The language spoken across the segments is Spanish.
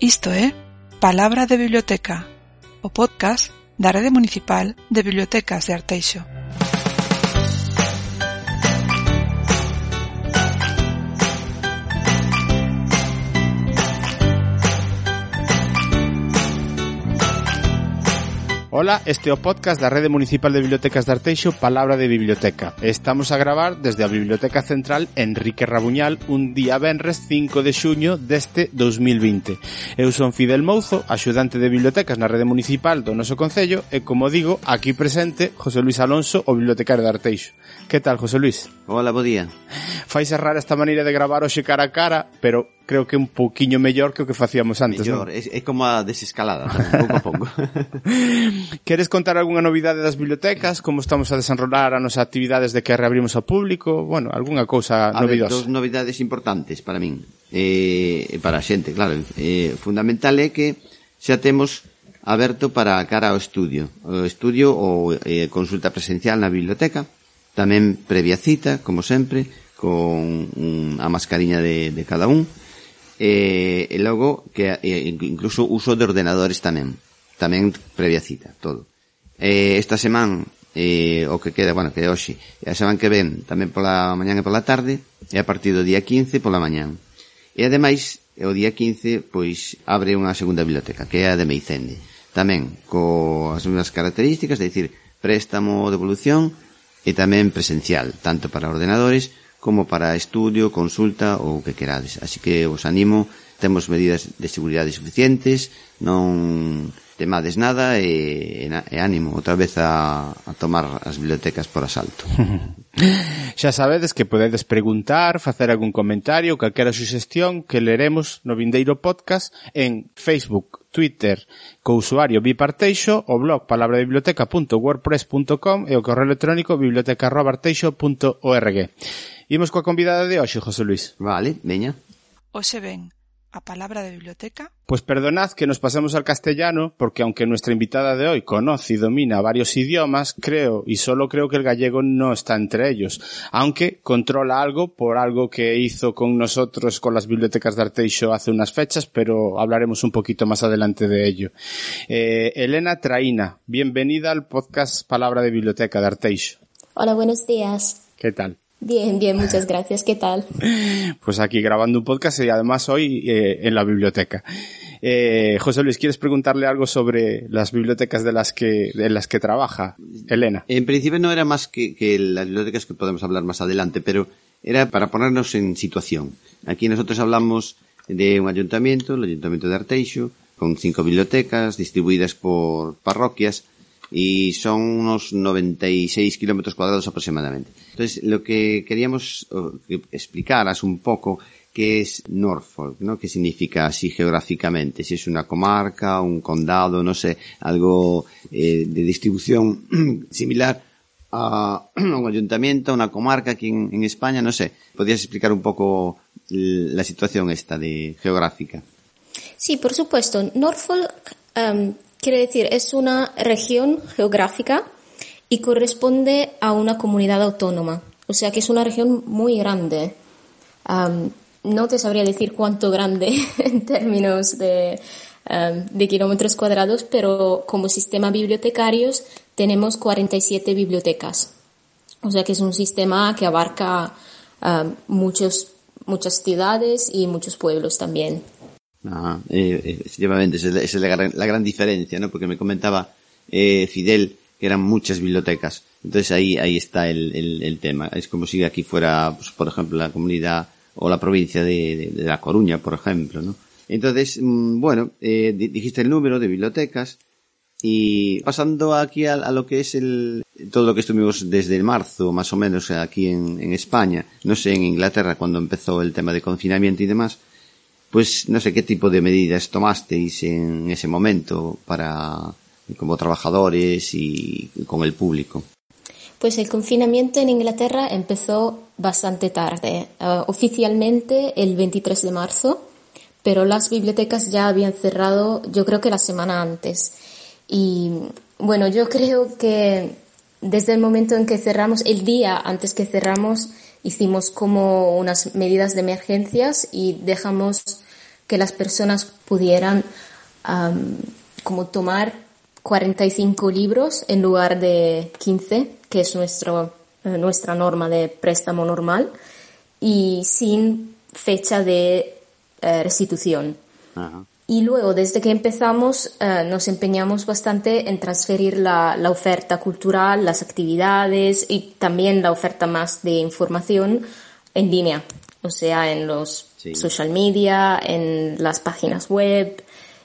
Isto é Palabra de Biblioteca, o podcast da Rede Municipal de Bibliotecas de Arteixo. Ola, este é o podcast da Rede Municipal de Bibliotecas de Arteixo Palabra de Biblioteca. Estamos a gravar desde a Biblioteca Central Enrique Rabuñal un día venres 5 de xuño deste 2020. Eu son Fidel Mouzo, axudante de bibliotecas na Rede Municipal do noso Concello e, como digo, aquí presente José Luis Alonso, o bibliotecario de Arteixo. Que tal, José Luis? Hola, bo día. Fai rara esta maneira de gravar hoxe cara a cara, pero creo que un poquinho mellor que o que facíamos antes, mellor. non? É, é como a desescalada, pouco a pouco. Queres contar algunha novidade das bibliotecas? Como estamos a desenrolar a nosa actividades de que reabrimos ao público? Bueno, algunha cousa a novidosa. Dos novidades importantes para min, eh, para a xente, claro. Eh, fundamental é que xa temos aberto para cara ao estudio. O estudio ou eh, consulta presencial na biblioteca, tamén previa cita, como sempre, con un, a mascariña de, de cada un, Eh, e, e logo que eh, e, incluso uso de ordenadores tamén tamén previa cita, todo. E, esta semana e, eh, o que queda, bueno, que é hoxe e a semana que ven tamén pola mañán e pola tarde e a partir do día 15 pola mañán. E ademais o día 15 pois abre unha segunda biblioteca que é a de Meicende tamén coas mesmas características, é dicir, préstamo, devolución e tamén presencial, tanto para ordenadores como para estudio, consulta ou o que querades. Así que os animo, temos medidas de seguridade suficientes, non temades nada e, e ánimo outra vez a, a tomar as bibliotecas por asalto. Xa sabedes que podedes preguntar, facer algún comentario, calquera suxestión que leremos no vindeiro podcast en Facebook, Twitter, co usuario Biparteixo, o blog palabrabiblioteca.wordpress.com e o correo electrónico biblioteca.arteixo.org. Imos coa convidada de hoxe, José Luis. Vale, veña. Hoxe ben, a palabra de biblioteca Pues perdonad que nos pasemos al castellano, porque aunque nuestra invitada de hoy conoce y domina varios idiomas, creo y solo creo que el gallego no está entre ellos, aunque controla algo por algo que hizo con nosotros con las bibliotecas de Arteixo hace unas fechas, pero hablaremos un poquito más adelante de ello. Eh, Elena Traína, bienvenida al podcast Palabra de Biblioteca de Arteixo. Hola, buenos días. ¿Qué tal? Bien, bien, muchas gracias. ¿Qué tal? Pues aquí grabando un podcast y además hoy eh, en la biblioteca. Eh, José Luis, ¿quieres preguntarle algo sobre las bibliotecas de las que, de las que trabaja Elena? En principio no era más que, que las bibliotecas que podemos hablar más adelante, pero era para ponernos en situación. Aquí nosotros hablamos de un ayuntamiento, el ayuntamiento de Arteixo, con cinco bibliotecas distribuidas por parroquias y son unos 96 kilómetros cuadrados aproximadamente. Entonces, lo que queríamos que explicaras un poco qué es Norfolk, ¿no? ¿Qué significa así geográficamente? Si es una comarca, un condado, no sé, algo eh, de distribución similar a un ayuntamiento, una comarca aquí en, en España, no sé. ¿Podrías explicar un poco la situación esta de geográfica? Sí, por supuesto. Norfolk um, quiere decir es una región geográfica y corresponde a una comunidad autónoma. O sea que es una región muy grande. Um, no te sabría decir cuánto grande en términos de, um, de, kilómetros cuadrados, pero como sistema bibliotecarios tenemos 47 bibliotecas. O sea que es un sistema que abarca muchos, muchas ciudades y muchos pueblos también. Ah, eh, efectivamente, esa es la gran, diferencia, ¿no? Porque me comentaba eh, Fidel que eran muchas bibliotecas. Entonces ahí, ahí está el, el, tema. Es como si aquí fuera, pues, por ejemplo, la comunidad o la provincia de, de, La Coruña, por ejemplo, ¿no? Entonces, mmm, bueno, eh, dijiste el número de bibliotecas y pasando aquí a, a, lo que es el, todo lo que estuvimos desde marzo, más o menos, aquí en, en España, no sé, en Inglaterra, cuando empezó el tema de confinamiento y demás, pues no sé qué tipo de medidas tomasteis en ese momento para como trabajadores y con el público. Pues el confinamiento en Inglaterra empezó bastante tarde, uh, oficialmente el 23 de marzo, pero las bibliotecas ya habían cerrado yo creo que la semana antes. Y bueno, yo creo que desde el momento en que cerramos, el día antes que cerramos, hicimos como unas medidas de emergencias y dejamos que las personas pudieran como tomar 45 libros en lugar de 15, que es nuestro, eh, nuestra norma de préstamo normal, y sin fecha de eh, restitución. Y luego, desde que empezamos, eh, nos empeñamos bastante en transferir la, la, oferta cultural, las actividades y también la oferta más de información en línea, o sea, en los social media, en las páginas web.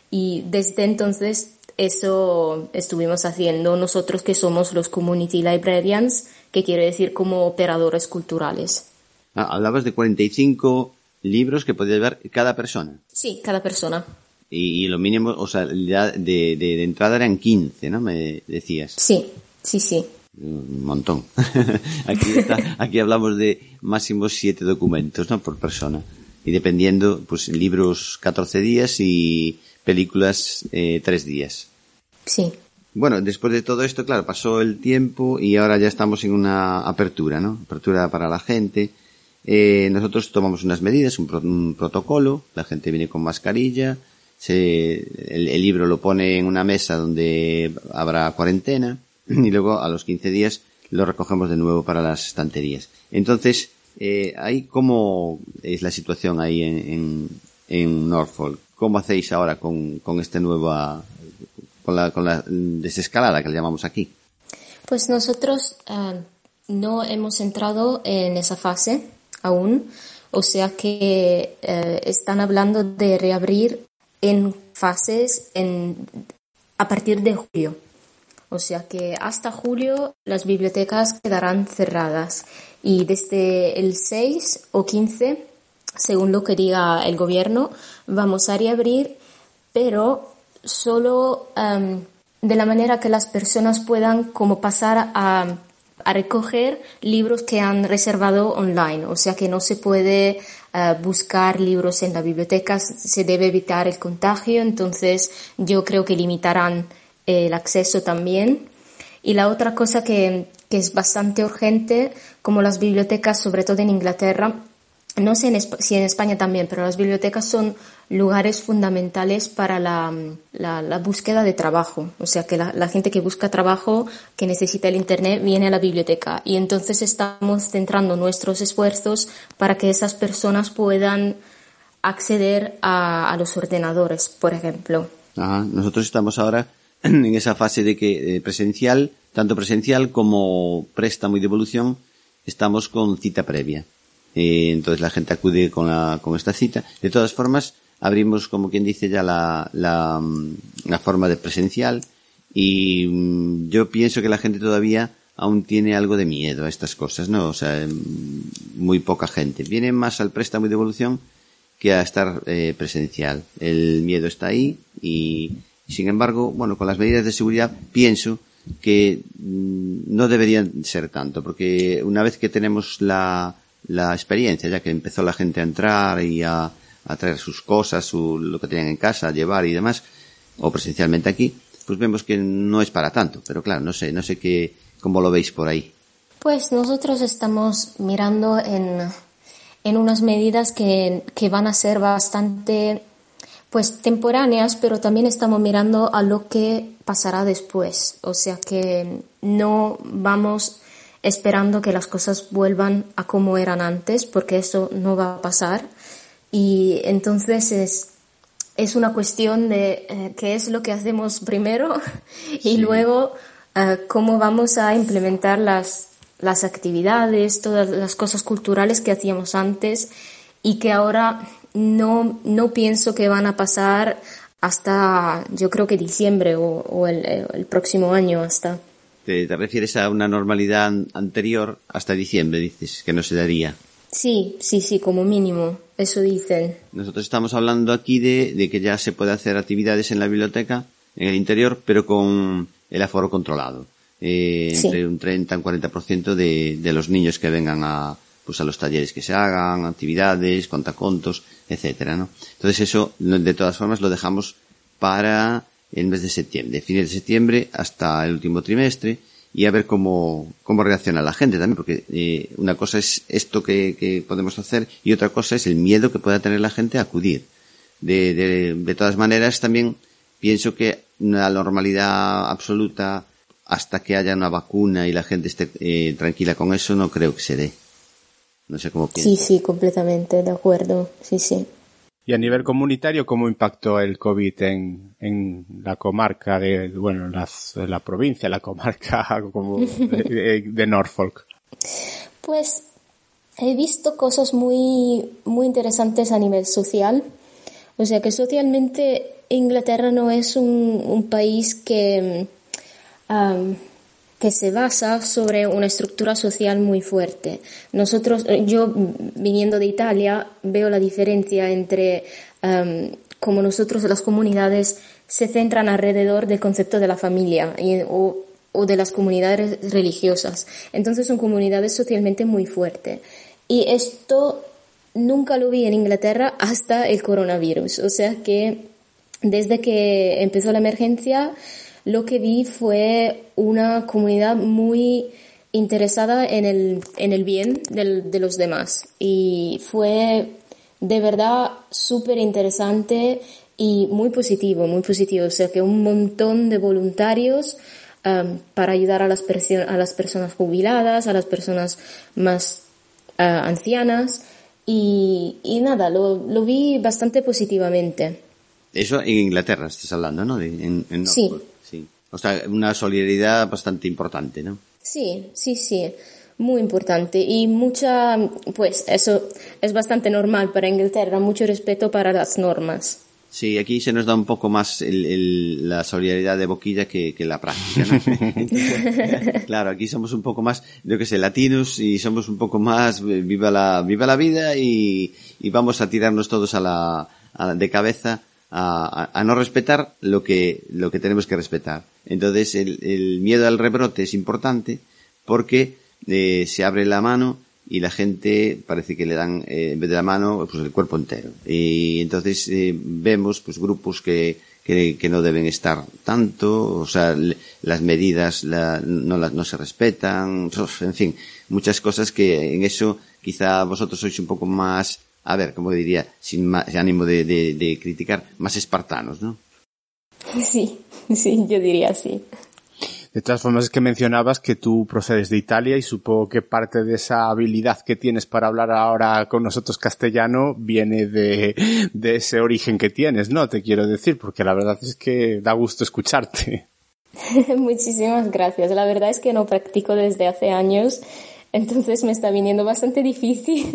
Y desde entonces eso estuvimos haciendo nosotros que somos los community librarians, que quiere decir como operadores culturales. Ah, hablabas de 45 libros que podía llevar cada persona. Sí, cada persona. Y, lo mínimo, o sea, ya de, de, entrada eran 15, ¿no? Me decías. Sí, sí, sí. Un montón. aquí, aquí hablamos de máximo siete documentos, ¿no? Por persona. Y dependiendo, pues libros 14 días y películas eh, tres días. Sí. Bueno, después de todo esto, claro, pasó el tiempo y ahora ya estamos en una apertura, ¿no? Apertura para la gente. Eh, nosotros tomamos unas medidas, un, protocolo, la gente viene con mascarilla, se, el, libro lo pone en una mesa donde habrá cuarentena y luego a los 15 días lo recogemos de nuevo para las estanterías. Entonces, eh, ahí cómo es la situación ahí en, en, Norfolk. ¿Cómo hacéis ahora con, con este nuevo, con la, con la desescalada que le llamamos aquí? Pues nosotros eh, no hemos entrado en esa fase aún, o sea que eh, están hablando de reabrir en fases en, a partir de julio. O sea que hasta julio las bibliotecas quedarán cerradas. Y desde el 6 o 15 según lo que diga el gobierno, vamos a reabrir, pero solo em, de la manera que las personas puedan como pasar a, recoger libros que han reservado online, o sea que no se puede eh, buscar libros en la biblioteca, se debe evitar el contagio, entonces yo creo que limitarán el acceso también. Y la otra cosa que, que es bastante urgente, como las bibliotecas, sobre todo en Inglaterra, no sé si en España también, pero las bibliotecas son lugares fundamentales para la, búsqueda de trabajo. O sea, que la, gente que busca trabajo, que necesita el Internet, viene a la biblioteca. Y entonces estamos centrando nuestros esfuerzos para que esas personas puedan acceder a, los ordenadores, por ejemplo. Nosotros estamos ahora en esa fase de que eh, presencial, tanto presencial como préstamo y devolución, estamos con cita previa. Eh, entonces la gente acude con, la, con esta cita. De todas formas, abrimos, como quien dice, ya la, la, mm, la forma de presencial y mm, yo pienso que la gente todavía aún tiene algo de miedo a estas cosas, ¿no? O sea, mm, muy poca gente. Viene más al préstamo y devolución que a estar eh, presencial. El miedo está ahí y, sin embargo, bueno, con las medidas de seguridad pienso que no deberían ser tanto, porque una vez que tenemos la, la experiencia, ya que empezó la gente a entrar y a, traer sus cosas, su, lo que tenían en casa, a llevar y demás, o presencialmente aquí, pues vemos que no es para tanto. Pero claro, no sé, no sé qué, cómo lo veis por ahí. Pues nosotros estamos mirando en, en unas medidas que, que van a ser bastante pues temporáneas, pero también estamos mirando a lo que pasará después. O sea que no vamos esperando que las cosas vuelvan a como eran antes, porque eso no va a pasar. Y entonces es, es una cuestión de eh, qué es lo que hacemos primero y luego eh, cómo vamos a implementar las, las actividades, todas las cosas culturales que hacíamos antes y que ahora no, no pienso que van a pasar hasta yo creo que diciembre o, o el, el próximo año hasta. Te, refieres a una normalidad anterior hasta diciembre, dices, que no se daría. Sí, sí, sí, como mínimo, eso dicen. Nosotros estamos hablando aquí de, de, que ya se puede hacer actividades en la biblioteca, en el interior, pero con el aforo controlado. Eh, Entre un 30 y un 40% de, de los niños que vengan a, pues a los talleres que se hagan, actividades, contacontos, etcétera, ¿no? Entonces eso, de todas formas, lo dejamos para el mes de septiembre, fines de septiembre hasta el último trimestre y a ver cómo, cómo reacciona la gente también, porque eh, una cosa es esto que, que, podemos hacer y otra cosa es el miedo que pueda tener la gente a acudir. de, de, de todas maneras, también pienso que la normalidad absoluta hasta que haya una vacuna y la gente esté eh, tranquila con eso, no creo que se dé. No sé cómo piensas. Sí, sí, completamente, de acuerdo. Sí, sí. Y a nivel comunitario, ¿cómo impactó el COVID en, en la comarca de, bueno, las, la provincia, la comarca como de, de Norfolk? Pues he visto cosas muy, muy interesantes a nivel social. O sea que socialmente Inglaterra no es un, un país que, um, que se basa sobre una estructura social muy fuerte. Nosotros, yo viniendo de Italia, veo la diferencia entre um, cómo nosotros las comunidades se centran alrededor del concepto de la familia y, o, o de las comunidades religiosas. Entonces son comunidades socialmente muy fuertes. Y esto nunca lo vi en Inglaterra hasta el coronavirus. O sea que desde que empezó la emergencia, lo que vi fue una comunidad muy interesada en el, en el bien del, de los demás. Y fue de verdad súper interesante y muy positivo, muy positivo. O sea que un montón de voluntarios um, para ayudar a las, a las personas jubiladas, a las personas más uh, ancianas y, y nada, lo, lo, vi bastante positivamente. Eso en Inglaterra estás hablando, ¿no? En, en sí. O sea, una solidaridad bastante importante, ¿no? Sí, sí, sí. Muy importante y mucha, pues eso es bastante normal para Inglaterra, mucho respeto para las normas. Sí, aquí se nos da un poco más el, el, la solidaridad de boquilla que, que la práctica, ¿no? claro, aquí somos un poco más, yo que sé, latinos y somos un poco más viva la, viva la vida y, y vamos a tirarnos todos a la, a, de cabeza a, a, a, no respetar lo que, lo que tenemos que respetar. Entonces, el, miedo al rebrote es importante porque eh, se abre la mano y la gente parece que le dan eh, en vez de la mano pues el cuerpo entero. Y entonces eh, vemos pues grupos que, que, no deben estar tanto o sea las medidas la, no las no se respetan en fin muchas cosas que en eso quizá vosotros sois un poco más a ver como diría sin más ánimo de, de, de criticar más espartanos no sí sí yo diría sí de todas formas, es que mencionabas que tú procedes de Italia y supongo que parte de esa habilidad que tienes para hablar ahora con nosotros castellano viene de, de ese origen que tienes, ¿no? Te quiero decir, porque la verdad es que da gusto escucharte. Muchísimas gracias. La verdad es que no practico desde hace años, entonces me está viniendo bastante difícil.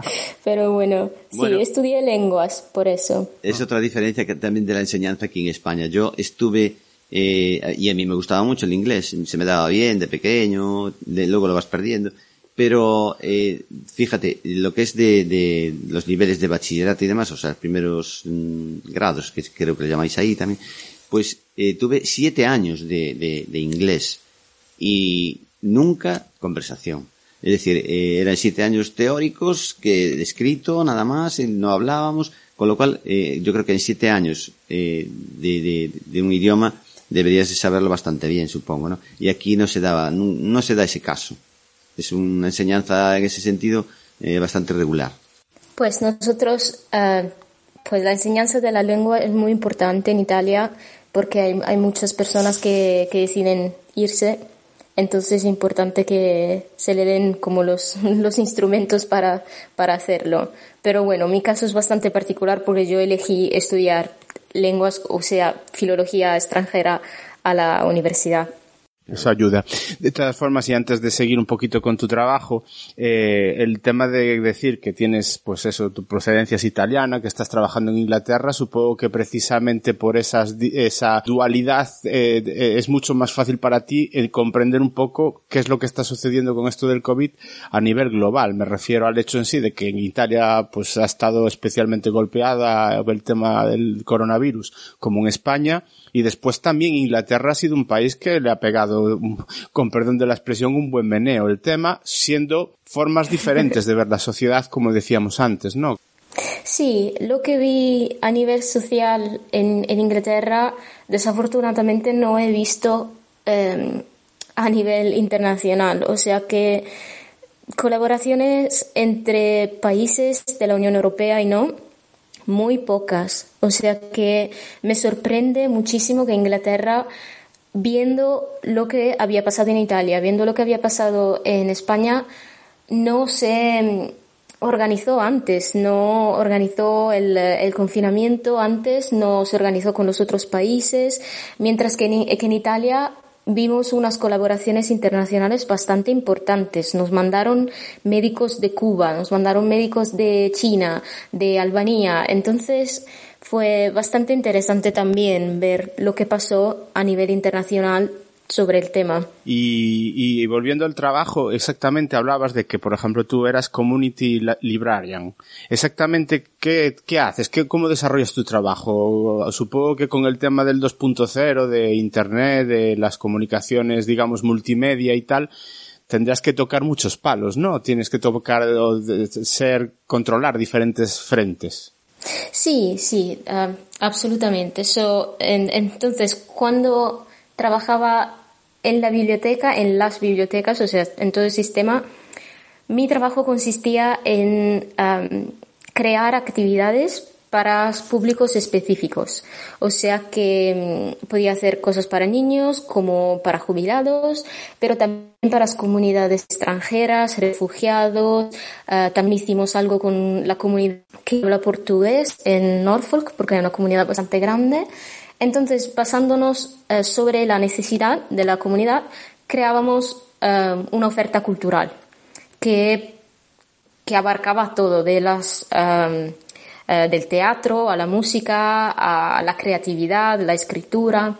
Pero bueno, bueno, sí, estudié lenguas, por eso. Es otra diferencia que también de la enseñanza aquí en España. Yo estuve eh, y a mí me gustaba mucho el inglés, se me daba bien de pequeño, de, luego lo vas perdiendo. Pero eh, fíjate, lo que es de, de, los niveles de bachillerato y demás, o sea, los primeros mmm, grados, que creo que lo llamáis ahí también, pues eh, tuve siete años de, de, de, inglés y nunca conversación. Es decir, eh, eran siete años teóricos, que escrito, nada más, no hablábamos, con lo cual eh, yo creo que en siete años eh, de, un idioma deberías de saberlo bastante bien, supongo, ¿no? Y aquí no se daba, no, no se da ese caso. Es una enseñanza en ese sentido eh, bastante regular. Pues nosotros, pues la enseñanza de la lengua es muy importante en Italia porque hay, hay muchas personas que, que, deciden irse, entonces es importante que se le den como los, los instrumentos para, para hacerlo. Pero bueno, mi caso es bastante particular porque yo elegí estudiar lenguas, o sea, filología extranjera a la universidad. Eso ayuda. De todas formas, y antes de seguir un poquito con tu trabajo, eh, el tema de decir que tienes, pues eso, tu procedencia es italiana, que estás trabajando en Inglaterra, supongo que precisamente por esas, esa dualidad eh, es mucho más fácil para ti el comprender un poco qué es lo que está sucediendo con esto del COVID a nivel global. Me refiero al hecho en sí de que en Italia, pues ha estado especialmente golpeada el tema del coronavirus, como en España, y después también Inglaterra ha sido un país que le ha pegado, con perdón de la expresión, un buen meneo el tema, siendo formas diferentes de ver la sociedad, como decíamos antes, ¿no? Sí, lo que vi a nivel social en, Inglaterra, desafortunadamente no he visto eh, a nivel internacional. O sea que colaboraciones entre países de la Unión Europea y no, muy pocas. O sea que me sorprende muchísimo que Inglaterra, viendo lo que había pasado en Italia, viendo lo que había pasado en España, no se organizó antes, no organizó el, confinamiento antes, no se organizó con los otros países, mientras que en, Italia vimos unas colaboraciones internacionales bastante importantes. Nos mandaron médicos de Cuba, nos mandaron médicos de China, de Albania. Entonces fue bastante interesante también ver lo que pasó a nivel internacional sobre el tema. Y, y, volviendo al trabajo, exactamente hablabas de que, por ejemplo, tú eras Community Librarian. Exactamente, ¿qué, qué haces? ¿Qué, ¿Cómo desarrollas tu trabajo? Supongo que con el tema del 2.0, de Internet, de las comunicaciones, digamos, multimedia y tal, tendrás que tocar muchos palos, ¿no? Tienes que tocar o ser, controlar diferentes frentes. Sí, sí, ah, absolutamente. So, entonces, cuando trabajaba en la biblioteca, en las bibliotecas, o sea, en todo el sistema. Mi trabajo consistía en crear actividades para públicos específicos. O sea que mm, podía hacer cosas para niños como para jubilados, pero también para las comunidades extranjeras, refugiados. Ah, también hicimos algo con la comunidad que habla portugués en Norfolk, porque hay una comunidad bastante grande. Entonces, basándonos eh, sobre la necesidad de la comunidad, creábamos eh, una oferta cultural que, que abarcaba todo, de las, eh, del teatro a la música, a la creatividad, la escritura.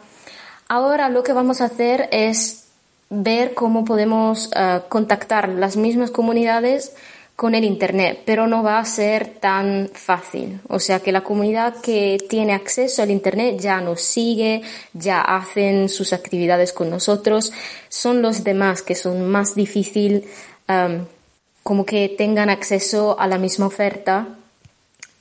Ahora lo que vamos a hacer es ver cómo podemos contactar las mismas comunidades con el Internet, pero no va a ser tan fácil. O sea que la comunidad que tiene acceso al Internet ya nos sigue, ya hacen sus actividades con nosotros. Son los demás que son más difícil como que tengan acceso a la misma oferta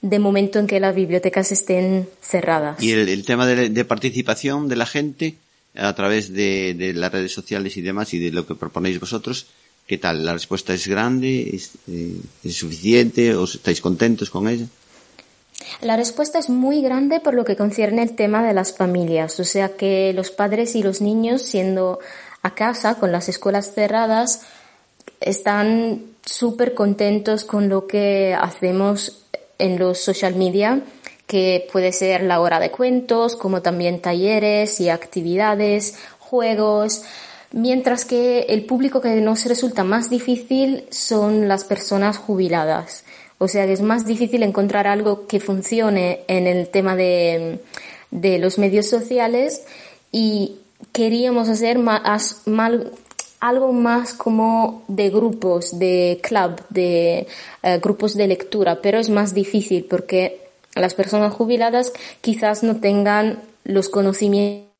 de momento en que las bibliotecas estén cerradas. Y el, tema de, participación de la gente a través de las redes sociales y demás y de lo que proponéis vosotros, ¿Qué tal? ¿La respuesta es grande? ¿Es, eh, suficiente? ¿O estáis contentos con ella? La respuesta es muy grande por lo que concierne el tema de las familias, o sea que los padres y los niños siendo a casa con las escuelas cerradas están súper contentos con lo que hacemos en los social media, que puede ser la hora de cuentos, como también talleres y actividades, juegos, mientras que el público que nos resulta más difícil son las personas jubiladas. O sea que es más difícil encontrar algo que funcione en el tema de, los medios sociales y queríamos hacer algo más como de grupos, de club, de eh, grupos de lectura, pero es más difícil porque las personas jubiladas quizás no tengan los conocimientos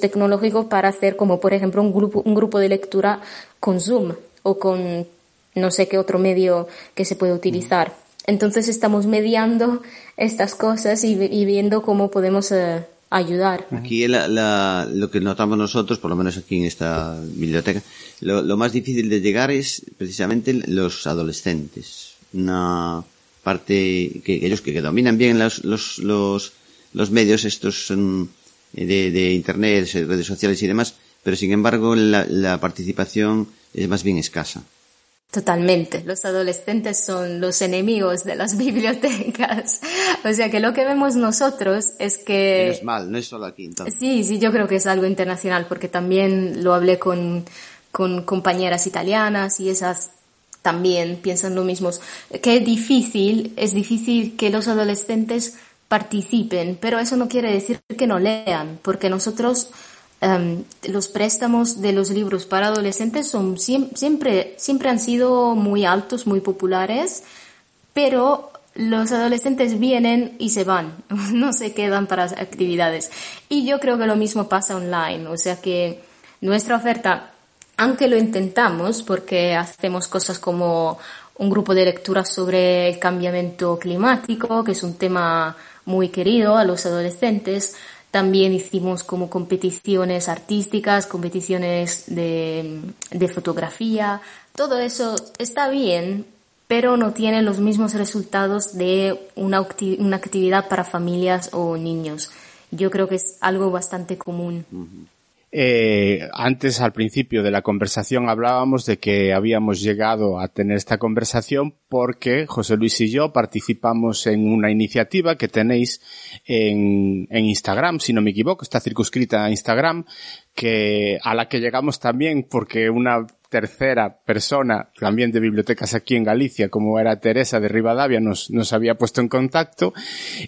tecnológicos para hacer como por ejemplo un grupo, un grupo de lectura con Zoom o con no sé qué otro medio que se puede utilizar. Entonces estamos mediando estas cosas y, viendo cómo podemos eh, ayudar. Aquí lo que notamos nosotros, por lo menos aquí en esta biblioteca, lo, más difícil de llegar es precisamente los adolescentes. Una parte que ellos que, dominan bien los, los, los, los medios, estos son de, de Internet, redes sociales y demás, pero sin embargo la, la participación es más bien escasa. Totalmente. Los adolescentes son los enemigos de las bibliotecas. O sea que lo que vemos nosotros es que... Es mal, no es solo aquí. Entonces. Sí, sí, yo creo que es algo internacional porque también lo hablé con, con compañeras italianas y esas también piensan lo mismo. Que es difícil, es difícil que los adolescentes participen, pero eso no quiere decir que no lean, porque nosotros em, los préstamos de los libros para adolescentes son siempre, siempre han sido muy altos, muy populares, pero los adolescentes vienen y se van, no se quedan para actividades. Y yo creo que lo mismo pasa online, o sea que nuestra oferta, aunque lo intentamos, porque hacemos cosas como un grupo de lectura sobre el cambiamiento climático, que es un tema muy querido a los adolescentes. También hicimos como competiciones artísticas, competiciones de, fotografía. Todo eso está bien, pero no tiene los mismos resultados de una, una actividad para familias o niños. Yo creo que es algo bastante común. Eh, antes, al principio de la conversación, hablábamos de que habíamos llegado a tener esta conversación porque José Luis y yo participamos en una iniciativa que tenéis en, Instagram, si no me equivoco, está circunscrita a Instagram, que a la que llegamos también porque una tercera persona, también de bibliotecas aquí en Galicia, como era Teresa de Rivadavia, nos, nos había puesto en contacto,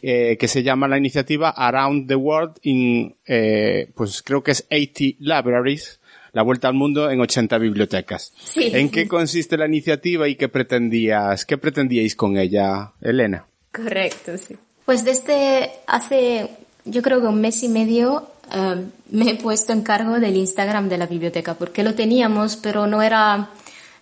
eh, que se llama la iniciativa Around the World in, eh, pues creo que es 80 Libraries, la vuelta al mundo en 80 bibliotecas. ¿En qué consiste la iniciativa y qué pretendías, qué pretendíais con ella, Elena? Correcto, sí. Pues desde hace, yo creo que un mes y medio, eh, me he puesto en cargo del Instagram de la biblioteca, porque lo teníamos, pero no era,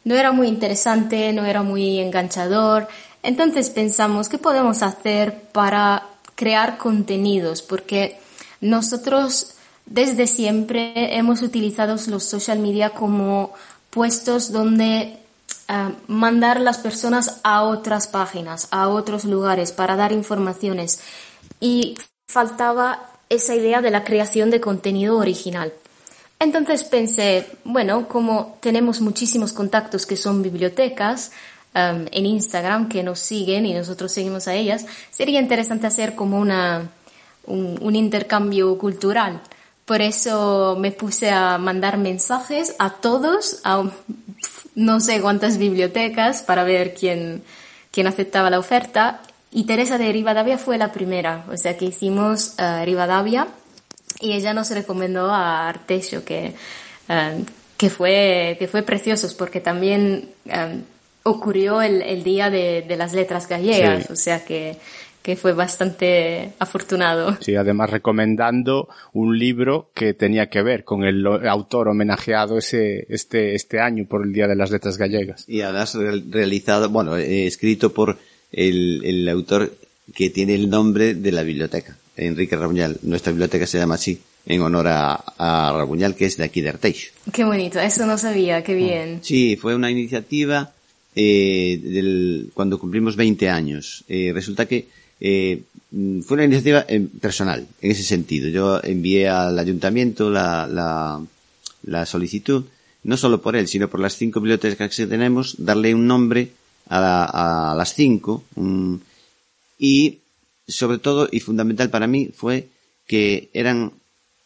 no era muy interesante, no era muy enganchador. Entonces pensamos, ¿qué podemos hacer para crear contenidos? Porque nosotros desde siempre hemos utilizado los social media como puestos donde uh, mandar las personas a otras páginas, a otros lugares para dar informaciones. Y faltaba esa idea de la creación de contenido original. Entonces pensé, bueno, como tenemos muchísimos contactos que son bibliotecas um, en Instagram que nos siguen y nosotros seguimos a ellas, sería interesante hacer como una, un, intercambio cultural. Por eso me puse a mandar mensajes a todos, a no sé cuántas bibliotecas, para ver quién, quién aceptaba la oferta. Y Teresa de Rivadavia fue la primera, o sea que hicimos uh, Rivadavia y ella nos recomendó a Artesio, que, uh, que, fue, que fue precioso porque también um, ocurrió el, el, día de, de, las letras gallegas, o sea que, que fue bastante afortunado. Sí, además recomendando un libro que tenía que ver con el autor homenajeado ese, este, este año por el Día de las Letras Gallegas. Y además realizado, bueno, eh, escrito por el, el autor que tiene el nombre de la biblioteca, Enrique Rabuñal. Nuestra biblioteca se llama así, en honor a, a Rabuñal, que es de aquí de Arteix. Qué bonito, eso no sabía, qué bien. Sí, fue una iniciativa eh, del, cuando cumplimos 20 años. Eh, resulta que eh, fue una iniciativa eh, personal, en ese sentido. Yo envié al ayuntamiento la, la, la solicitud, no solo por él, sino por las cinco bibliotecas que tenemos, darle un nombre a, a las cinco y sobre todo y fundamental para mí fue que eran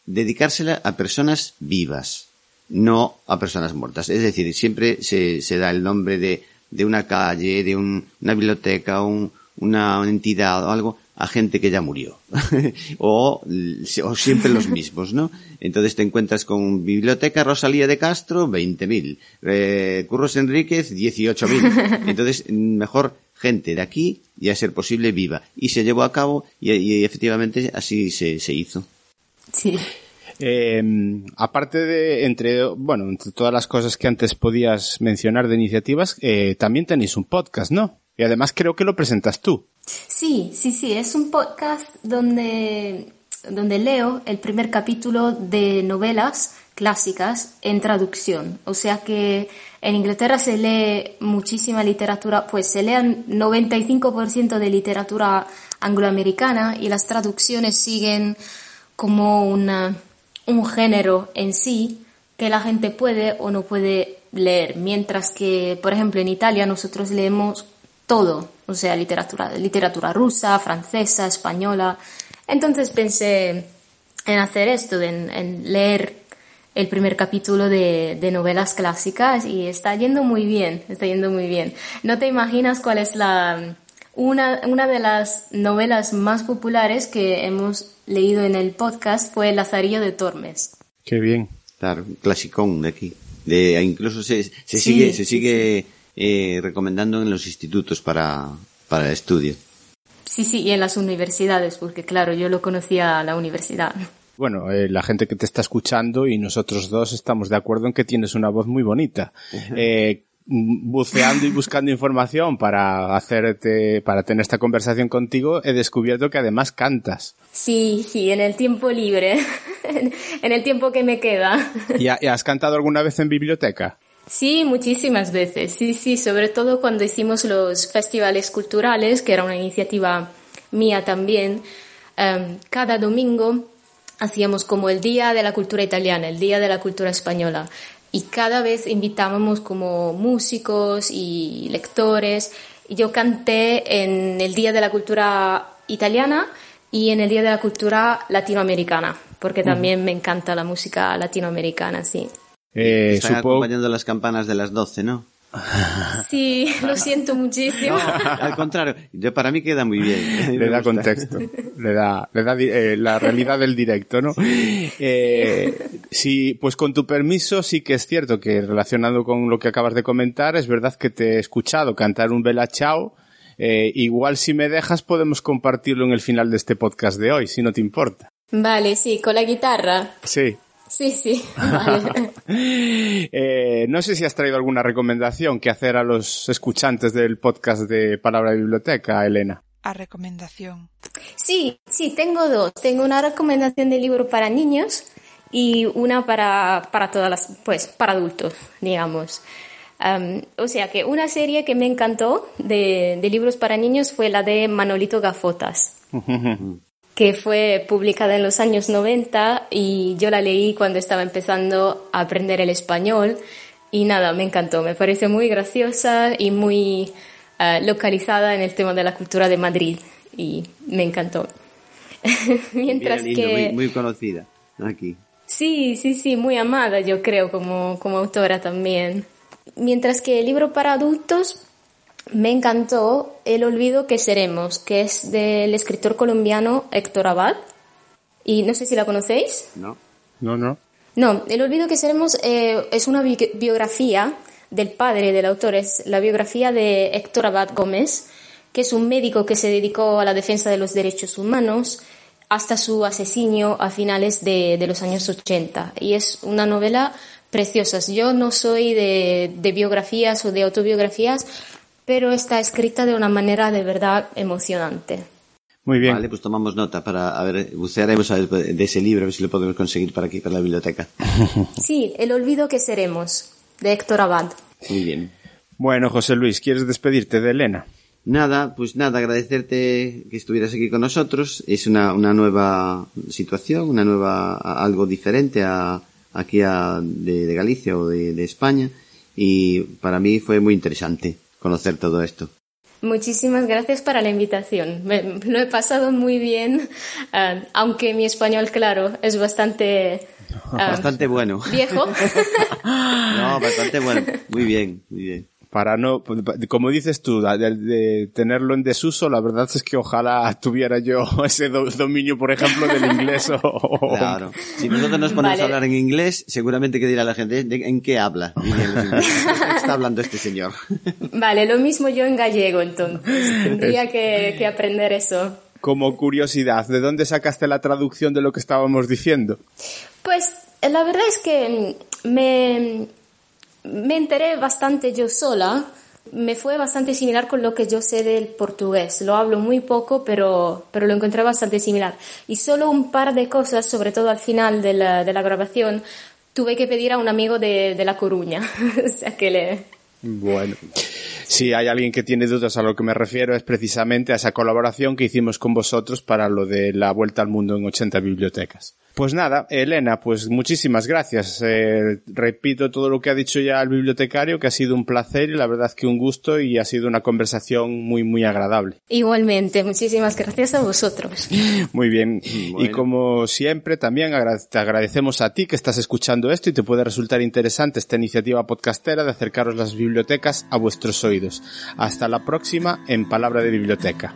dedicársela a personas vivas, no a personas muertas. Es decir, siempre se, se da el nombre de, de una calle, de un, una biblioteca, un, una entidad o algo a gente que ya murió. o, o, siempre los mismos, ¿no? Entonces te encuentras con Biblioteca Rosalía de Castro, 20.000. Eh, Curros Enríquez, 18.000. Entonces, mejor gente de aquí y a ser posible viva. Y se llevó a cabo y, y efectivamente así se, se hizo. Sí. Eh, aparte de, entre, bueno, entre todas las cosas que antes podías mencionar de iniciativas, eh, también tenéis un podcast, ¿no? Y además creo que lo presentas tú. Sí, sí, sí, es un podcast donde, donde leo el primer capítulo de novelas clásicas en traducción. O sea que en Inglaterra se lee muchísima literatura, pues se lean 95% de literatura angloamericana y las traducciones siguen como una, un género en sí que la gente puede o no puede leer. Mientras que, por ejemplo, en Italia nosotros leemos todo, o sea, literatura, literatura rusa, francesa, española. Entonces pensé en hacer esto, en, en leer el primer capítulo de, de, novelas clásicas y está yendo muy bien, está yendo muy bien. No te imaginas cuál es la una, una de las novelas más populares que hemos leído en el podcast fue Lazarillo de Tormes. Qué bien. Claro, clasicón de aquí. De, incluso se, se sí, sigue, se sigue sí eh, recomendando en los institutos para, para el estudio. Sí, sí, y en las universidades, porque claro, yo lo conocía a la universidad. Bueno, eh, la gente que te está escuchando y nosotros dos estamos de acuerdo en que tienes una voz muy bonita. Eh, buceando y buscando información para hacerte, para tener esta conversación contigo, he descubierto que además cantas. Sí, sí, en el tiempo libre, en el tiempo que me queda. ¿Y, has cantado alguna vez en biblioteca? Sí, muchísimas veces. Sí, sí, sobre todo cuando hicimos los festivales culturales, que era una iniciativa mía también. Em, cada domingo hacíamos como el Día de la Cultura Italiana, el Día de la Cultura Española. Y cada vez invitábamos como músicos y lectores. Yo canté en el Día de la Cultura Italiana y en el Día de la Cultura Latinoamericana, porque también me encanta la música latinoamericana, sí. Eh, Están acompañando las campanas de las 12, ¿no? Sí, lo siento muchísimo. al contrario, para mí queda muy bien. Le da contexto, le da, le da eh, la realidad del directo, ¿no? Eh, sí, pues con tu permiso sí que es cierto que relacionado con lo que acabas de comentar, es verdad que te he escuchado cantar un Bella Chao. Eh, igual si me dejas podemos compartirlo en el final de este podcast de hoy, si no te importa. Vale, sí, con la guitarra. Sí. Sí, sí. eh, no sé si has traído alguna recomendación que hacer a los escuchantes del podcast de Palabra de Biblioteca, Elena. A recomendación. Sí, sí, tengo dos. Tengo una recomendación de libro para niños y una para, para todas las, pues, para adultos, digamos. o sea que una serie que me encantó de, de libros para niños fue la de Manolito Gafotas. que fue publicada en los años 90 y yo la leí cuando estaba empezando a aprender el español y nada, me encantó, me parece muy graciosa y muy eh, localizada en el tema de la cultura de Madrid y me encantó. Mientras que... Muy, muy, conocida aquí. Sí, sí, sí, muy amada yo creo como, como autora también. Mientras que el libro para adultos me encantó El olvido que seremos, que es del escritor colombiano Héctor Abad. Y no sé si la conocéis. No. No, no. No, El olvido que seremos eh, es una biografía del padre del autor, es la biografía de Héctor Abad Gómez, que es un médico que se dedicó a la defensa de los derechos humanos hasta su asesinio a finales de, de los años 80. Y es una novela preciosa. Yo no soy de, de biografías o de autobiografías, pero está escrita de una manera de verdad emocionante. Muy bien. Vale, pues tomamos nota para, a ver, bucearemos de ese libro, a ver si lo podemos conseguir para aquí, para la biblioteca. Sí, El olvido que seremos, de Héctor Abad. Muy bien. Bueno, José Luis, ¿quieres despedirte de Elena? Nada, pues nada, agradecerte que estuvieras aquí con nosotros. Es una, una nueva situación, una nueva, algo diferente a, aquí a, de, Galicia o de España. Y para mí fue muy interesante conocer todo esto. Muchísimas gracias para la invitación. Me, lo he pasado muy bien, ah, aunque mi español, claro, es bastante... Ah, bastante bueno. Viejo. no, bastante bueno. Muy bien, muy bien para no, como dices tú, de, tenerlo en desuso, la verdad es que ojalá tuviera yo ese dominio, por ejemplo, del inglés o... Claro. Si nosotros nos ponemos a hablar en inglés, seguramente que dirá la gente, ¿en qué habla? ¿Qué está hablando este señor? Vale, lo mismo yo en gallego, entonces. Tendría que, que aprender eso. Como curiosidad, ¿de dónde sacaste la traducción de lo que estábamos diciendo? Pues la verdad es que me, me enteré bastante yo sola. Me fue bastante similar con lo que yo sé del portugués. Lo hablo muy poco, pero, pero lo encontré bastante similar. Y solo un par de cosas, sobre todo al final de la, grabación, tuve que pedir a un amigo de, de La Coruña. o sea que le... Bueno. Si hay alguien que tiene dudas a lo que me refiero es precisamente a esa colaboración que hicimos con vosotros para lo de la vuelta al mundo en 80 bibliotecas. Pues nada, Elena, pues muchísimas gracias. Eh, repito todo lo que ha dicho ya el bibliotecario, que ha sido un placer y la verdad que un gusto y ha sido una conversación muy, muy agradable. Igualmente, muchísimas gracias a vosotros. Muy bien. Y como siempre, también te agradecemos a ti que estás escuchando esto y te puede resultar interesante esta iniciativa podcastera de acercaros las bibliotecas a vuestros oídos. Hasta la próxima en Palabra de Biblioteca.